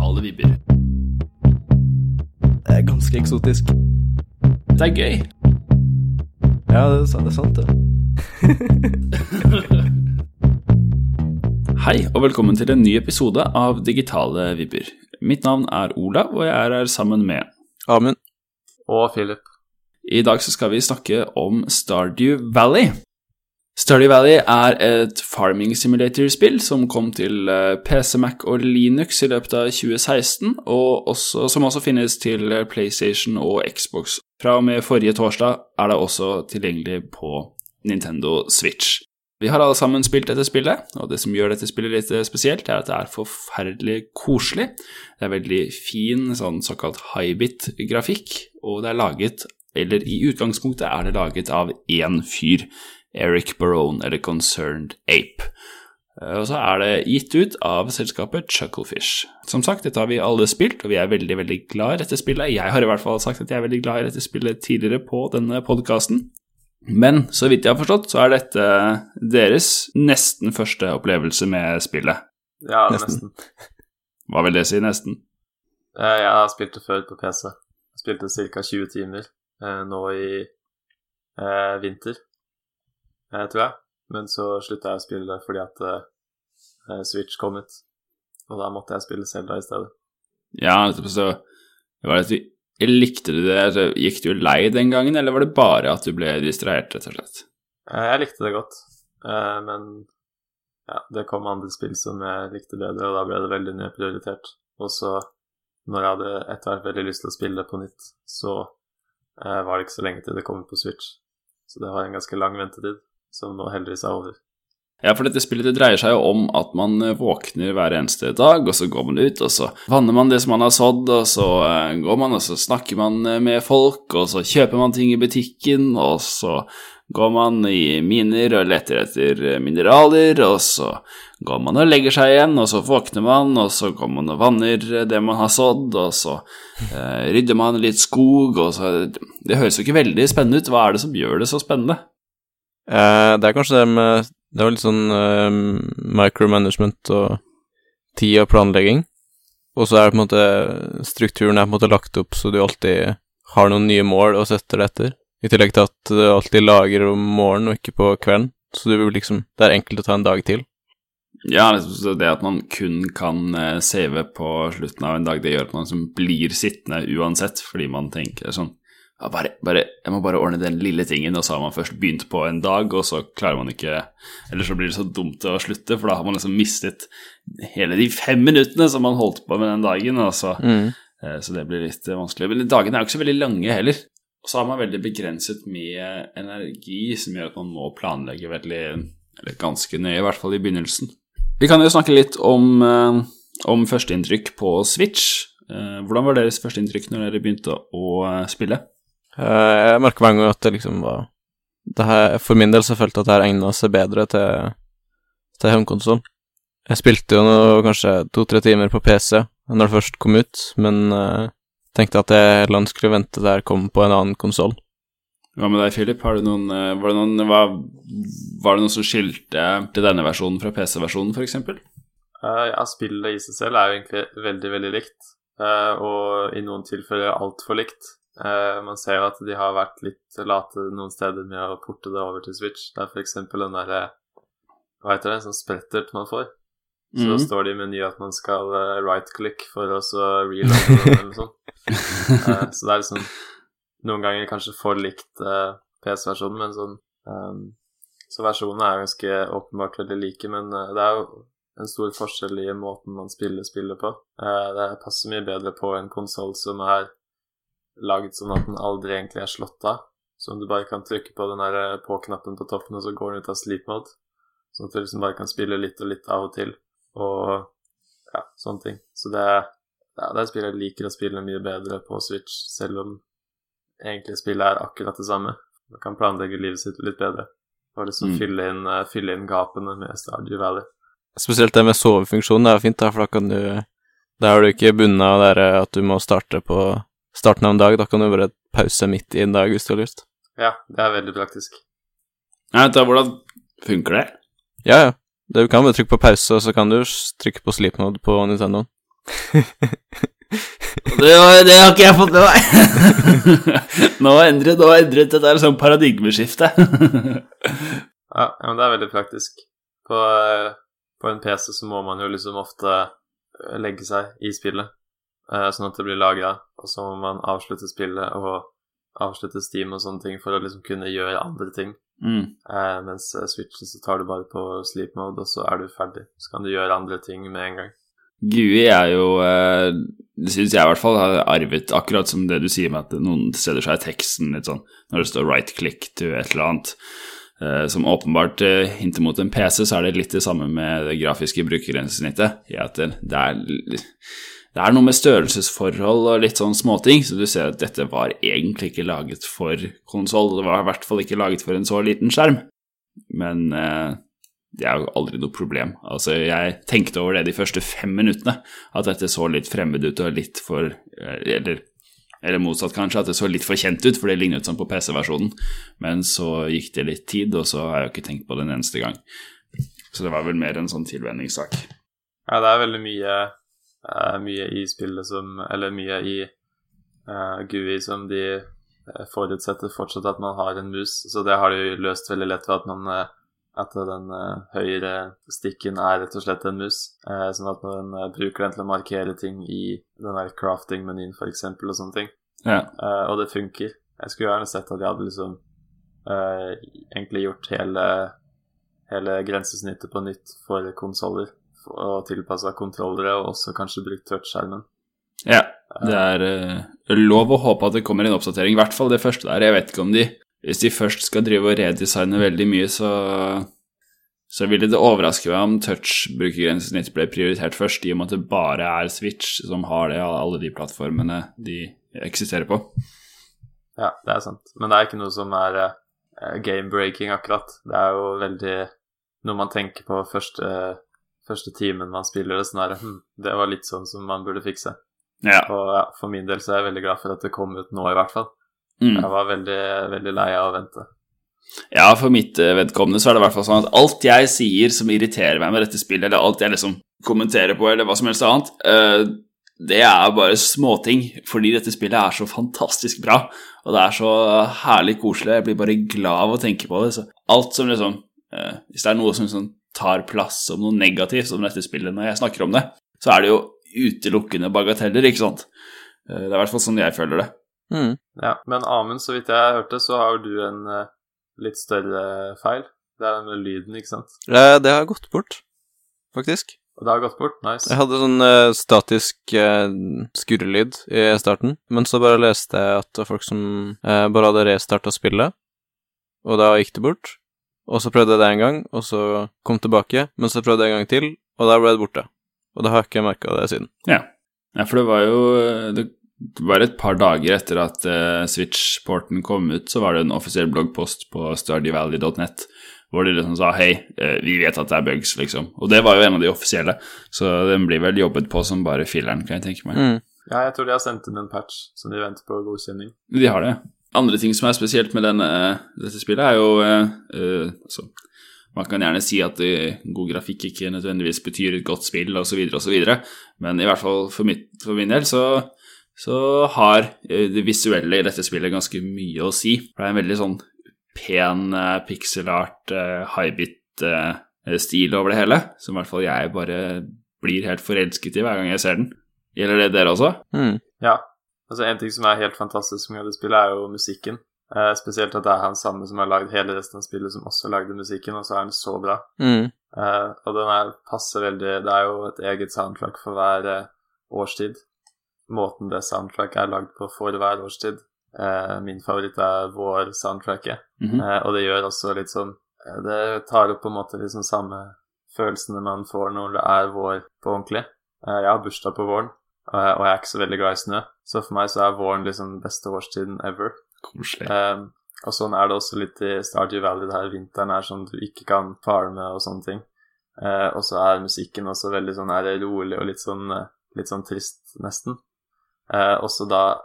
digitale vibber. Det er ganske eksotisk. Det er gøy. Ja, det er, sant- det sant, det. Hei, og velkommen til en ny episode av Digitale vibber. Mitt navn er Olav, og jeg er her sammen med Amund. Og Philip. I dag så skal vi snakke om Stardew Valley. Stardew Valley er et farming simulator-spill som kom til eh, PC, Mac og Linux i løpet av 2016, og også, som også finnes til PlayStation og Xbox. Fra og med forrige torsdag er det også tilgjengelig på Nintendo Switch. Vi har alle sammen spilt dette spillet, og det som gjør dette spillet litt eh, spesielt, er at det er forferdelig koselig. Det er veldig fin sånn såkalt high-bit-grafikk, og det er laget, eller i utgangspunktet er det laget av én fyr, Eric Barone, eller Concerned Ape. Eh, Og så er det gitt ut av selskapet Chucklefish. Som sagt, dette har vi alle spilt, og vi er veldig, veldig glad i dette spillet. Jeg har i hvert fall sagt at jeg er veldig glad i dette spillet tidligere på denne podkasten. Men så vidt jeg har forstått, så er dette deres nesten første opplevelse med spillet. Ja, Nesten. nesten. Hva vil det si, nesten? Eh, Jeg har spilt det før på PC. Jeg spilte ca. 20 timer eh, nå i eh, vinter, tror jeg. Men så slutta jeg å spille det fordi at uh, Switch kom ut. Og da måtte jeg spille Zelda i stedet. Ja, så var det at du Likte du det? Altså, Gikk du lei den gangen, eller var det bare at du ble distrahert, rett og slett? Eh, Jeg likte det godt, uh, men ja, det kom andre spill som jeg likte bedre, og da ble det veldig nedprioritert. Og så, når jeg hadde etter hvert veldig lyst til å spille det på nytt, så uh, var det ikke så lenge til det kom på Switch. Så det var en ganske lang ventetid, som nå heldigvis er over. Ja, for dette spillet det dreier seg jo om at man eh, våkner hver eneste dag, og så går man ut, og så vanner man det som man har sådd, og så eh, går man, og så snakker man eh, med folk, og så kjøper man ting i butikken, og så går man i miner og leter etter mineraler, og så går man og legger seg igjen, og så våkner man, og så går man og vanner det man har sådd, og så eh, rydder man litt skog, og så Det høres jo ikke veldig spennende ut. Hva er det som gjør det så spennende? Eh, det er kanskje det med Det var litt sånn uh, micromanagement og tid og planlegging. Og så er det på en måte Strukturen er på en måte lagt opp så du alltid har noen nye mål å sette deg etter. I tillegg til at du alltid lager om morgenen og ikke på kvelden. Så du liksom Det er enkelt å ta en dag til. Ja, liksom, det at man kun kan eh, save på slutten av en dag, det gjør at man liksom blir sittende uansett, fordi man tenker sånn ja, bare, bare, Jeg må bare ordne den lille tingen, og så har man først begynt på en dag, og så klarer man ikke Eller så blir det så dumt å slutte, for da har man liksom mistet hele de fem minuttene som man holdt på med den dagen, så, Mm. eh, så det blir litt eh, vanskelig. Men dagene er jo ikke så veldig lange heller. Og så har man veldig begrenset med energi, som gjør at man må planlegge veldig, eller ganske nøye, i hvert fall i begynnelsen. Vi kan jo snakke litt om, eh, om førsteinntrykk på Switch. Hvordan var deres førsteinntrykk når dere begynte å spille? Eh, jeg merker hver gang at det liksom var det her, For min del så følte jeg at det her egna seg bedre til, til hjemmekonsoll. Jeg spilte jo noe, kanskje to-tre timer på PC når det først kom ut, men uh, tenkte at jeg heller skulle vente til det her kom på en annen konsoll. Hva med deg, Philip? Har du noen, eh, var, det noen, hva, var det noen som skilte til denne versjonen fra PC-versjonen, f.eks.? Uh, Ja, spillet i seg selv er jo egentlig veldig, veldig likt, uh, og i noen tilfeller altfor likt. Eh, Man ser jo at de har vært litt late noen steder med å porte det over til Switch. Det er f.eks. den derre Hva heter det? Sånn sprettert man får. Så Mhm. står det i menyen at man skal eh, right-click for å så reloade eller noe sånt. Eh, så det er liksom noen ganger kanskje for likt PC-versjonen, men sånn um, Så versjonene er ganske åpenbart veldig like, men det er jo en stor forskjell i måten man spiller spillet på. Det passer mye bedre på en konsoll som er lagd sånn at den aldri egentlig er slått av. Som du bare kan trykke på den der eh, på-knappen på toppen, og så går den ut av sleep mode. Sånn at du liksom bare kan spille litt og litt av og til, og ja, sånne ting. Så det er ja, det er spill jeg liker å spille mye bedre på Switch, selv om egentlig spillet er akkurat det samme. Man kan planlegge livet sitt litt bedre, og liksom Mm. fylle, inn, eh, fylle inn gapene med Stardew Valley. Spesielt det med sovefunksjonen det er fint, da, for da kan du Da er du ikke bundet av det at du må starte på starten av en dag. Da kan du bare pause midt i en dag hvis du har lyst. Ja, det er veldig praktisk. Jeg vet da, hvordan funker det? Ja, ja. Du kan bare trykke på pause, og så kan du trykke på sleep mode på Nintendo. Det, var, det har ikke jeg fått med meg. nå endret, nå endret dette er sånn paradigmeskifte. Ja, ja, men det er veldig praktisk. På, eh, på en PC så må man jo liksom ofte eh, legge seg i spillet, sånn at det blir lagra, og så må man avslutte spillet og avslutte Steam og sånne ting for å liksom kunne gjøre andre ting. Mm. Eh, mens eh, Switchen så tar du bare på sleep mode, og så er du ferdig. Så kan du gjøre andre ting med en gang. GUI er jo eh, Det syns jeg i hvert fall har arvet, akkurat som det du sier med at noen steder så er teksten litt sånn Når det står right click to et eller annet eh, som åpenbart eh, hinter mot en PC, så er det litt det samme med det grafiske brukergrensesnittet. I at det, det er det er noe med størrelsesforhold og litt sånn småting, så du ser at dette var egentlig ikke laget for konsoll. Det var i hvert fall ikke laget for en så liten skjerm. Men eh, det er jo aldri noe problem. Altså, jeg tenkte over det de første fem minuttene, at dette så litt fremmed ut og litt for eh, Eller, eller motsatt, kanskje, at det så litt for kjent ut, for det lignet sånn på PC-versjonen. Men så gikk det litt tid, og så har jeg jo ikke tenkt på det en eneste gang. Så det var vel mer en sånn tilvenningssak. Ja, det er veldig mye, eh, mye i spillet som Eller mye i uh, GUI som de eh, forutsetter fortsatt at man har en mus, så det har de løst veldig lett ved at man at den høyre stikken er rett og slett en mus, sånn at man bruker den til å markere ting i den der crafting-menyen f.eks. og sånne ting. Ja. Og det funker. Jeg skulle gjerne sett at de hadde liksom egentlig gjort hele, hele grensesnittet på nytt for konsoller. Og tilpassa kontrollere, og også kanskje brukt touchskjermen. Ja, det er uh, lov å håpe at det kommer en oppdatering, i hvert fall det første der. Jeg vet ikke om de Hvis de først skal drive og redesigne veldig mye, så så ville det overraske meg om touch-brukergrensesnitt ble prioritert først, i og med at det bare er Switch som har det av alle de plattformene de eksisterer på. Ja, det er sant. Men det er ikke noe som er eh, game-breaking, akkurat. Det er jo veldig noe man tenker på første, første timen man spiller det. Sånn hm, det var litt sånn som man burde fikse. Ja. Og ja, for min del så er jeg veldig glad for at det kom ut nå, i hvert fall. Mm. Jeg var veldig, veldig lei av å vente. Ja, for mitt eh, vedkommende så er det i hvert fall sånn at alt jeg sier som irriterer meg med dette spillet, eller alt jeg liksom kommenterer på, eller hva som helst annet, eh, det er bare småting, fordi dette spillet er så fantastisk bra, og det er så herlig koselig, jeg blir bare glad av å tenke på det, så alt som liksom, eh, hvis det er noe som liksom tar plass som noe negativt som dette spillet når jeg snakker om det, så er det jo utelukkende bagateller, ikke sant? Eh, Det er i hvert fall sånn jeg føler det. Mm. Ja, Men Amund, så vidt jeg hørte, så har jo du en eh, litt større feil. Det er den med lyden, ikke sant? Eh, det har gått bort, faktisk. Og det har gått bort. Nice. Jeg hadde sånn uh, statisk uh, skurrelyd i starten, men så bare leste jeg at det var folk som uh, bare hadde restarta spillet, og da gikk det bort. Og så prøvde jeg det en gang, og så kom tilbake, men så prøvde jeg en gang til, og da ble det borte. Og da har jeg ikke merka det siden. Ja. ja, for det var jo Det var et par dager etter at uh, Switch-porten kom ut, så var det en offisiell bloggpost på stardivalley.net hvor de liksom sa hei, eh, vi vet at det er bugs, liksom. Og det var jo en av de offisielle, så den blir vel jobbet på som bare filleren, kan jeg tenke meg. Mm. Ja, jeg tror de har sendt inn en patch som de venter på godkjenning. De har det. Andre ting som er spesielt med denne, dette spillet, er jo eh, eh, altså, Man kan gjerne si at eh, god grafikk ikke nødvendigvis betyr et godt spill, osv., osv., men i hvert fall for, mitt, for min del så, så har eh, det visuelle i dette spillet ganske mye å si. Det er en veldig sånn pen pikselart, eh, high-bit-stil over det hele, som i hvert fall jeg bare blir helt forelsket i hver gang jeg ser den. Gjelder det dere også? Mm. Ja. Altså, en ting som er helt fantastisk med det spillet, er jo musikken. Eh, spesielt at det er han samme som har lagd hele resten av spillet, som også lagde musikken, og så er den så bra. Mm. Eh, og den er, passer veldig Det er jo et eget soundtrack for hver eh, årstid. Måten det soundtracket er lagd på for hver årstid. Eh, min favoritt er vår-soundtracket. Mhm. Eh, og det gjør også litt sånn eh, Det tar opp på en måte liksom samme følelsene man får når det er vår på ordentlig. Jeg har bursdag på våren, og jeg er ikke så veldig glad i snø. Så for meg så er våren liksom den beste årstiden ever. Koselig. Um, og sånn er det også litt i Stardew Valley, der vinteren er sånn du ikke kan farme og sånne ting. Uh, og så er musikken også veldig sånn er rolig og litt sånn, eh, litt sånn trist, nesten. Og så da,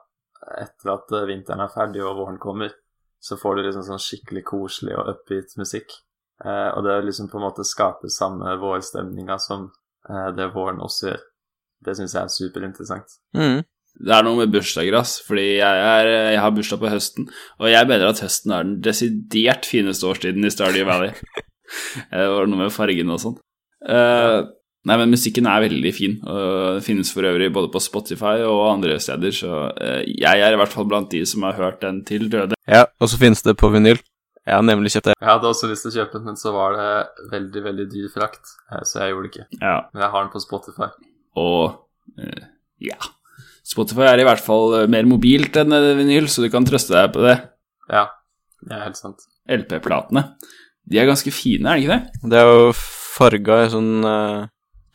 etter at vinteren er ferdig og våren kommer, så får du liksom sånn skikkelig koselig og upbeat musikk. Og det liksom på en måte skaper samme vårstemninga som det våren også gjør. Det syns jeg er superinteressant. Mm. Det er noe med bursdager, ass, fordi jeg, er, jeg har bursdag på høsten, og jeg mener at høsten er den desidert fineste årstiden i Stardew Valley. det var noe med fargene og sånn. Uh, nei, men musikken er veldig fin, og den finnes for øvrig både på Spotify og andre steder, så uh, jeg er i hvert fall blant de som har hørt den til døde. Ja, og så finnes det på vinyl. Jeg har nemlig kjøpt det. Jeg hadde også lyst til å kjøpe den, men så var det veldig, veldig dyr frakt, eh, så jeg gjorde det ikke. Ja, Men jeg har den på Spotify. Og eh, ja. Spotify er i hvert fall eh, mer mobilt enn eh, vinyl, så du kan trøste deg på det. Ja, det er helt sant. LP-platene, de er ganske fine, er de ikke det? Det er jo farga i sånn uh,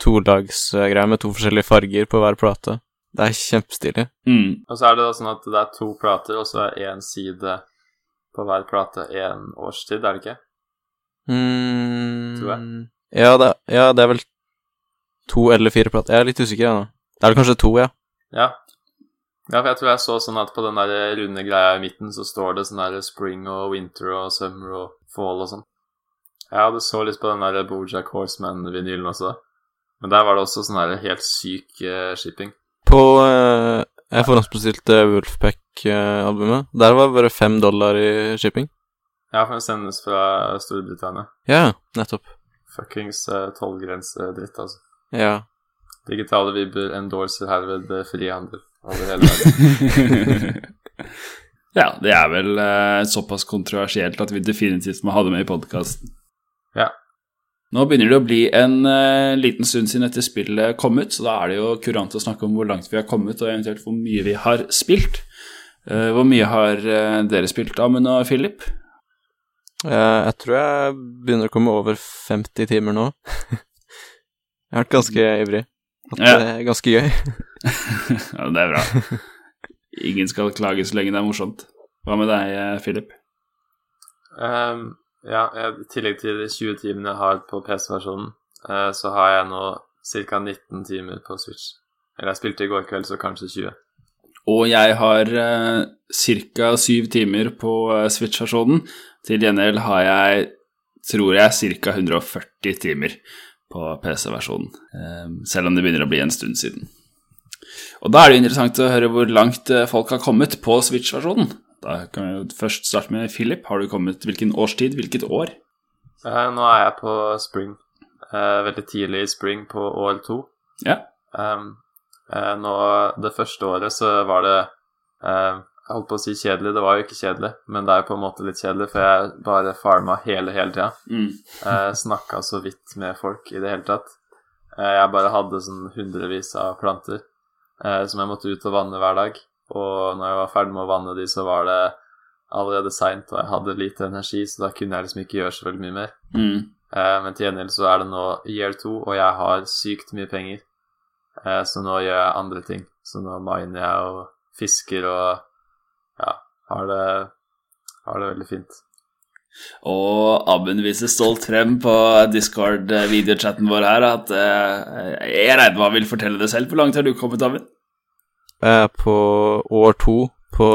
tolagsgreie med to forskjellige farger på hver plate. Det er kjempestilig. Mm. Og så er det da sånn at det er to plater, og så er én side på hver plate én årstid, er det ikke? Mm, Tror jeg. Ja det, ja, det er vel to eller fire plater. Jeg er litt usikker, ennå. Det er vel kanskje to, ja. Ja. Ja, for jeg tror jeg så sånn at på den der runde greia i midten så står det sånn der spring og winter og summer og fall og sånn. Jeg hadde så lyst på den der Bojack Horseman-vinylen også. Men der var det også sånn der helt syk uh, shipping. På uh, Jeg forhåndsbestilte Wolfpack-albumet. Der var det bare fem dollar i shipping. Ja, for den sendes fra Storbritannia. Ja, nettopp. Fuckings uh, tollgrensedritt, altså. Ja. Digitale vibber endorser herved eh, frihandel over hele verden. ja, det er vel uh, såpass kontroversielt at vi definitivt må ha det med i podkasten. Ja. Nå begynner det å bli en uh, liten stund siden dette spillet kom ut, så da er det jo kurant å snakke om hvor langt vi har kommet, og eventuelt hvor mye vi har spilt. Uh, hvor mye har dere spilt, Amund og Philip? Eh, jeg tror jeg begynner å komme over 50 timer nå. jeg har vært ganske ivrig. At Ja. det er ganske gøy. ja, det er bra. Ingen skal klage så lenge det er morsomt. Hva med deg, eh, Philip? Um, ja, jeg- i tillegg til de 20 timene jeg har på PC-versjonen, uh, så har jeg nå ca. 19 timer på Switch. Eller jeg spilte i går kveld, så kanskje 20. Og jeg har uh, ca. 7 timer på uh, Switch-versjonen. Til gjengjeld har jeg, tror jeg, ca. 140 timer på PC-versjonen. eh, selv om det begynner å bli en stund siden. Og da er det interessant å høre hvor langt eh, folk har kommet på Switch-versjonen. Da kan vi jo først starte med Philip. Har du kommet hvilken årstid, hvilket år? Nå er jeg på spring. Eh, veldig tidlig i spring på OL2. Ja. Ehm, eh, nå, det første året så var det holdt på å si kjedelig, det var jo ikke kjedelig, men det er jo på en måte litt kjedelig, for jeg bare farma hele, hele tida. Mm. Eh, Snakka så vidt med folk i det hele tatt. Eh, jeg bare hadde sånn hundrevis av planter eh, som jeg måtte ut og vanne hver dag. Og når jeg var ferdig med å vanne de, så var det allerede seint, og jeg hadde lite energi, så da kunne jeg liksom ikke gjøre så veldig mye mer. Mm. Eh, men til gjengjeld så er det nå year two, og jeg har sykt mye penger. Eh, så nå gjør jeg andre ting. Så nå miner jeg og fisker og ja, har det, har det veldig fint. Og Abben viser stolt frem på Discord-videochatten vår her at eh, jeg regner med han vil fortelle det selv. Hvor langt har du kommet, Abben? Jeg er på år to på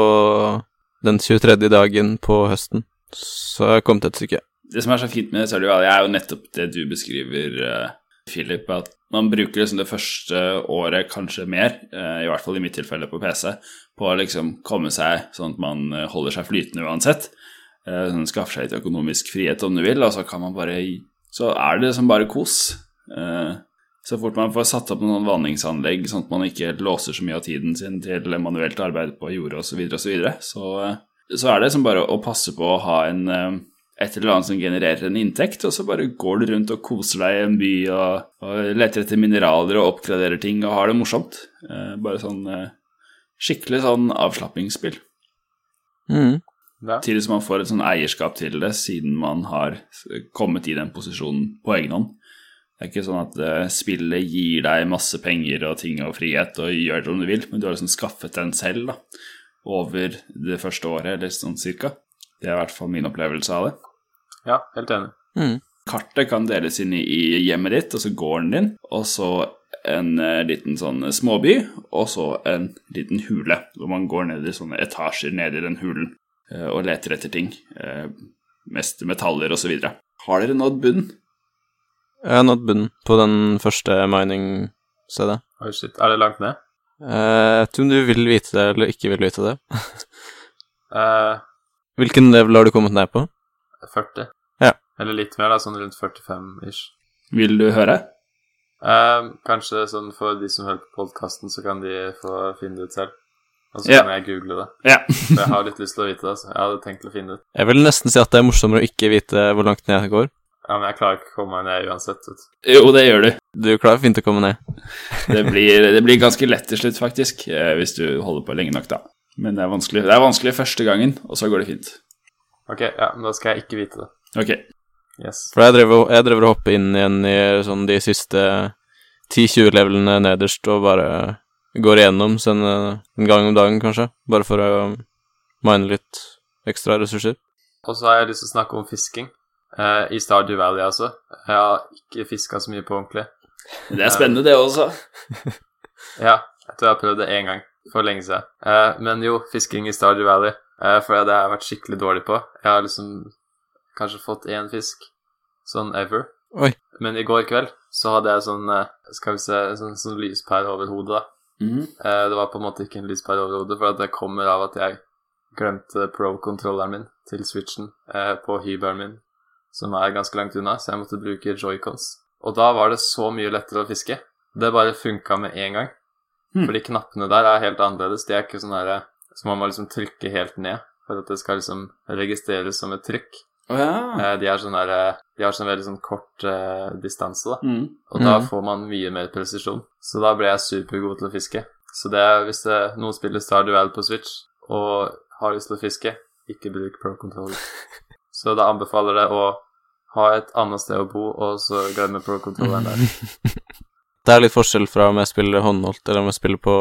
den 23. dagen på høsten. Så jeg har kommet et stykke. Det som er så fint med Stardew jeg er jo nettopp det du beskriver, eh, Philip, at man bruker liksom det første året kanskje mer, eh, i hvert fall i mitt tilfelle på PC, på å liksom komme seg sånn at man eh, holder seg flytende uansett. Eh, Sånn, skaffer seg litt økonomisk frihet om du vil, og så kan man bare Så er det som bare kos. Så fort man får satt opp noen vanningsanlegg, sånn at man ikke låser så mye av tiden sin til manuelt arbeid på jordet osv., så, så, så så er det som bare å passe på å ha en et eller annet som genererer en inntekt, og så bare går du rundt og koser deg i en by og, og leter etter mineraler og oppgraderer ting og har det morsomt. Eh, bare sånn eh, skikkelig sånn avslappingsspill. Mm. Som man får et sånn eierskap til det, siden man har kommet i den posisjonen på egen hånd. Det er ikke sånn at eh, spillet gir deg masse penger og ting og frihet og gjør det om du vil, men du har liksom skaffet den selv da, over det første året, eller sånn cirka. Det er i hvert fall min opplevelse av det. ja, helt enig. Mm. Kartet kan deles inn i, i hjemmet ditt, og så gården din, og så en eh, liten sånn småby, og så en liten hule, hvor man går ned i sånne etasjer ned i den hulen eh, og leter etter ting. Eh, mest metaller og så videre. Har dere nådd bunnen? Jeg har nådd bunnen på den første mining-stedet. Oh shit. Er det langt ned? Eh, Jeg vet ikke om du vil vite det eller ikke vil vite det. Eh, Hvilken level har du kommet ned på? 40. Ja. Eller litt mer, da. Sånn rundt 45-ish. Vil du høre? Eh, kanskje sånn for de som hører på podkasten, så kan de få finne det ut selv. Og så Ja. kan jeg google det. Ja. For jeg har litt lyst til å vite det. Så jeg hadde tenkt å finne det ut. Jeg vil nesten si at det er morsommere å ikke vite hvor langt ned jeg går. Ja, men jeg klarer ikke å komme meg ned uansett. Vet. Jo, det gjør du. Du klarer fint å komme ned. Det blir, det blir ganske lett til slutt, faktisk, eh, hvis du holder på lenge nok, da. Men det er vanskelig, det er vanskelig første gangen, og så går det fint. Ok, ja, men da skal jeg ikke vite det. Ok. Yes. For jeg driver, jeg driver og hopper inn igjen i sånn de siste 10-20 levelene nederst og bare går igjennom sånn eh, en gang om dagen, kanskje. Bare for å mine litt ekstra ressurser. Og så har jeg lyst til å snakke om fisking. Eh, I Stardew Valley, altså. Jeg har ikke fiska så mye på ordentlig. Det er spennende, det også. Ja, jeg tror jeg har prøvd det én gang for lenge siden. Eh, men jo, fisking i Stardew Valley. Eh, for det har jeg vært skikkelig dårlig på. Jeg har liksom kanskje fått én fisk sånn ever. Oi. Men i går kveld så hadde jeg sånn eh, Skal vi se Sånn, sånn lyspære over hodet, da. Mm. Eh, det var på en måte ikke en lyspære over hodet, for det kommer av at jeg glemte pro-kontrolleren min til switchen eh, på hybelen min, som er ganske langt unna, så jeg måtte bruke joycons. Og da var det så mye lettere å fiske. Det bare funka med en gang. Hmm. Fordi knappene der er helt annerledes. De er ikke sånn herre Så man må liksom trykke helt ned for at det skal liksom registreres som et trykk. Oh, ja. Eh, de er sånn der, De har sånn veldig sånn kort eh, distanse, da. Mm. Og da mm. får man mye mer presisjon. Så da ble jeg supergod til å fiske. Så det er hvis det, noen spiller Star Duel på Switch og har lyst til å fiske, ikke bruk Pro Controller. Så da anbefaler det å ha et annet sted å bo, og så glemme Pro Controlleren der. Det er litt forskjell fra om jeg spiller håndholdt eller om jeg spiller på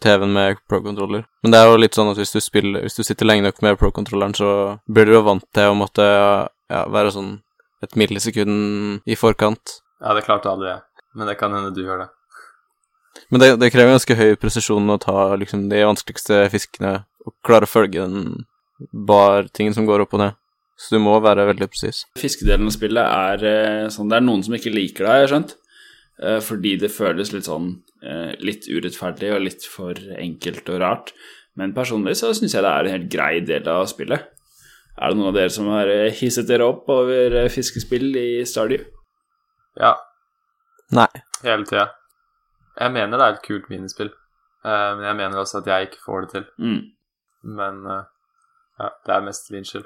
TV-en med pro-controller. Men det er jo litt sånn at hvis du spiller Hvis du sitter lenge nok med pro-controlleren, så blir du jo vant til å måtte ja, være sånn et millisekund i forkant. Ja, det klarte aldri jeg, men det kan hende du gjør det. Men det, det krever ganske høy presisjon å ta liksom de vanskeligste fiskene og klare å følge den bar-tingen som går opp og ned. Så du må være veldig presis. Fiskedelen av spillet er eh, sånn Det er noen som ikke liker det, har jeg skjønt. Eh, fordi det føles litt sånn eh, litt urettferdig og litt for enkelt og rart. Men personlig så syns jeg det er en helt grei del av spillet. Er det noen av dere som har eh, hisset dere opp over fiskespill i Stardew? Ja, Nei. hele tida. Jeg mener det er et kult minispill, eh, men jeg mener også at jeg ikke får det til. Mm. Men ja, det er mest min skyld.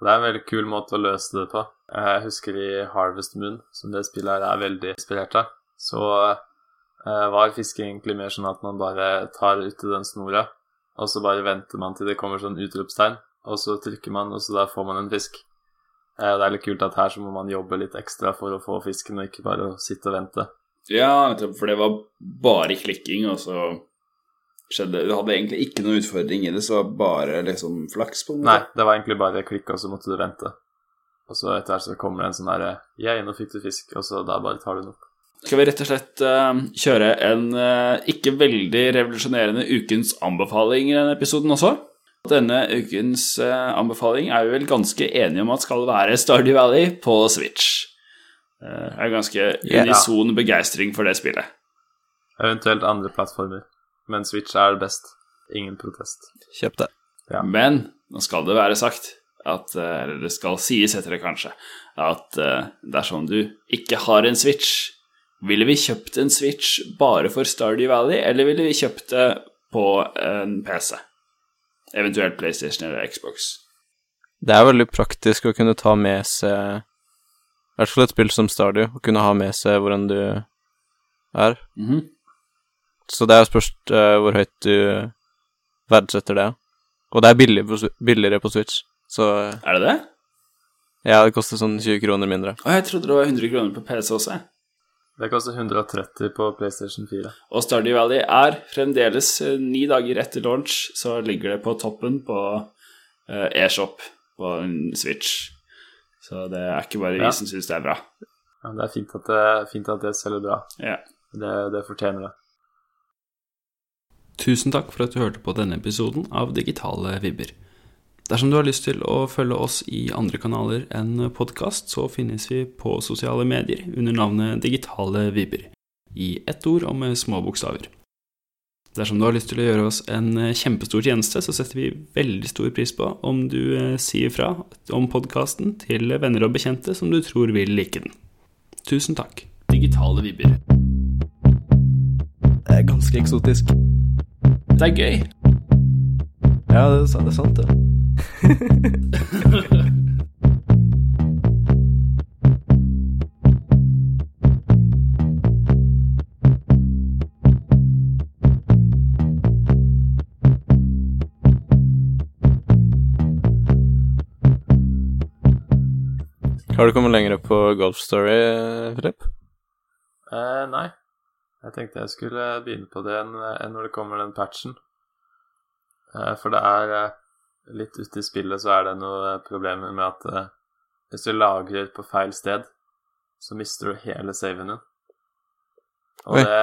Det er en veldig kul måte å løse det på. Jeg husker i Harvest Moon, som det spillet her er veldig inspirert av, så eh, var fisking egentlig mer sånn at man bare tar ut i den snora, og så bare venter man til det kommer sånn utropstegn, og så trykker man, og så da får man en fisk. Eh, det er litt kult at her så må man jobbe litt ekstra for å få fisken, og ikke bare sitte og vente. Ja, for det var bare klikking, og så skjedde Du hadde egentlig ikke noen utfordring i det, så var bare liksom flaks, på en Nei, det var egentlig bare klikk, og så måtte du vente. Og så etter hvert så kommer det en sånn herre Yeah, nå fikk du fisk, og så da bare tar du den opp. Skal vi rett og slett uh, kjøre en uh, ikke veldig revolusjonerende ukens anbefaling i denne episoden også? Denne ukens uh, anbefaling er vi vel ganske enige om at skal være Stardew Valley på Switch. Uh, er ganske unison yeah. begeistring for det spillet. Eventuelt andre plattformer. Men Switch er best. Ingen protest. Kjøp det. Ja. Men nå skal det være sagt at eh, Eller det skal sies etter det, kanskje, at eh, dersom du ikke har en Switch, ville vi kjøpt en Switch bare for Stardew Valley, eller ville vi kjøpt det på en PC? Eventuelt PlayStation eller Xbox. Det er veldig praktisk å kunne ta med seg I hvert fall et spill som Stardew, å kunne ha med seg hvordan du er. Mhm. Så det er spørs uh, hvor høyt du verdsetter det. Og det er billig på, billigere på Switch, så eh, Er det det? ja, det koster sånn 20 kroner mindre. Å, jeg trodde det var 100 kroner på PC også. jeg. Det koster 130 på PlayStation 4. Og Stardew Valley er fremdeles eh, ni dager etter launch, så ligger det på toppen på uh, eShop på en Switch. Så det er ikke bare vi Ja. som syns det er bra. Ja, det er fint at det, fint at det selger bra. Ja. Det, det fortjener det. Tusen takk for at du hørte på denne episoden av Digitale vibber. Dersom du har lyst til å følge oss i andre kanaler enn podkast, så finnes vi på sosiale medier under navnet Digitale vibber. i ett ord og med små bokstaver. Dersom du har lyst til å gjøre oss en kjempestor tjeneste, så setter vi veldig stor pris på om du eh, sier fra om podkasten til venner og bekjente som du tror vil like den. Tusen takk. Digitale vibber. Det er ganske eksotisk. Det er gøy. Ja, det er, sant- det er sant, det. Har du kommet lenger på Golf Story, Filip? Uh, nei. Jeg tenkte jeg skulle begynne på det enn når det kommer den patchen. Eh, for det er eh, litt ute i spillet så er det noen problemer med at eh, hvis du lagrer på feil sted, så mister du hele saven din. Og Oi. det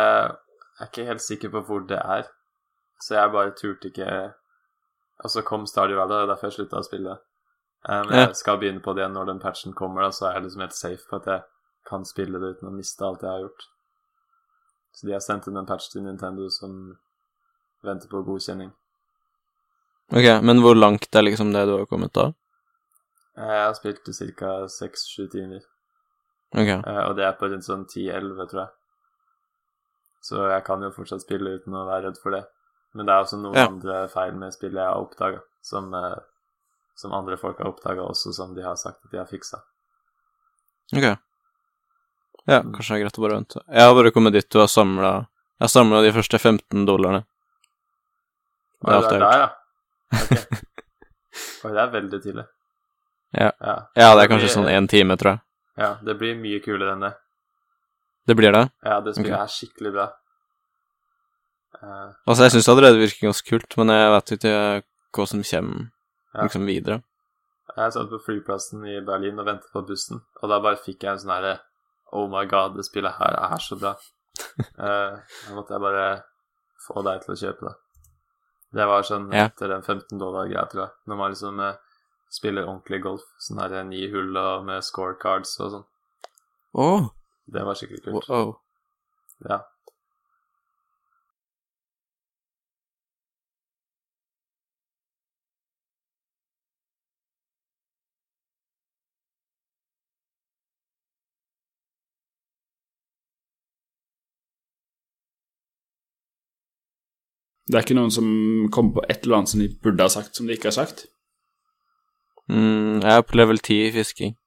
jeg er ikke helt sikker på hvor det er, så jeg bare turte ikke Og så kom Stardew Valley, det er derfor jeg slutta å spille. Men jeg skal begynne på det når den patchen kommer, da, så er jeg liksom helt safe på at jeg kan spille det uten å miste alt jeg har gjort. Så de har sendt inn en patch til Nintendo som venter på godkjenning. Ok, men hvor langt er liksom det du har kommet da? Jeg har spilt i ca. 6-7 timer, Ok, eh, og det er på rundt sånn 10-11, tror jeg. Så jeg kan jo fortsatt spille uten å være redd for det. Men det er også noen Ja. andre feil med spillet jeg har oppdaga, som, eh, som andre folk har oppdaga også, som de har sagt at de har fiksa. ok. Ja, kanskje det er greit å bare vente. Jeg har bare kommet dit og samla Jeg samla de første 15 dollarene. Det er alt det jeg har der, ja. Okay. Oi, det er veldig tidlig. Ja. ja. Ja, det er kanskje blir- sånn én time, tror jeg. Ja, det blir mye kulere enn det. Det blir det. Ja, det spillet okay. er skikkelig bra. Uh, Altså, jeg syns det allerede virker ganske kult, men jeg vet ikke hva som kommer Ja. liksom videre. jeg satt på flyplassen i Berlin og ventet på bussen, og da bare fikk jeg en sånn herre Oh my god, det spillet her er så bra. Eh, Da måtte jeg bare få deg til å kjøpe det. Det var sånn Ja. etter den 15 dollar-greia, tror jeg. Når man liksom uh, spiller ordentlig golf. Sånn her ni hull og med scorecards og sånn. Oh. Det var skikkelig kult. Wow. Ja. Det er ikke noen som kommer på et eller annet som de burde ha sagt, som de ikke har sagt. Mm, jeg er på level 10 i fisking.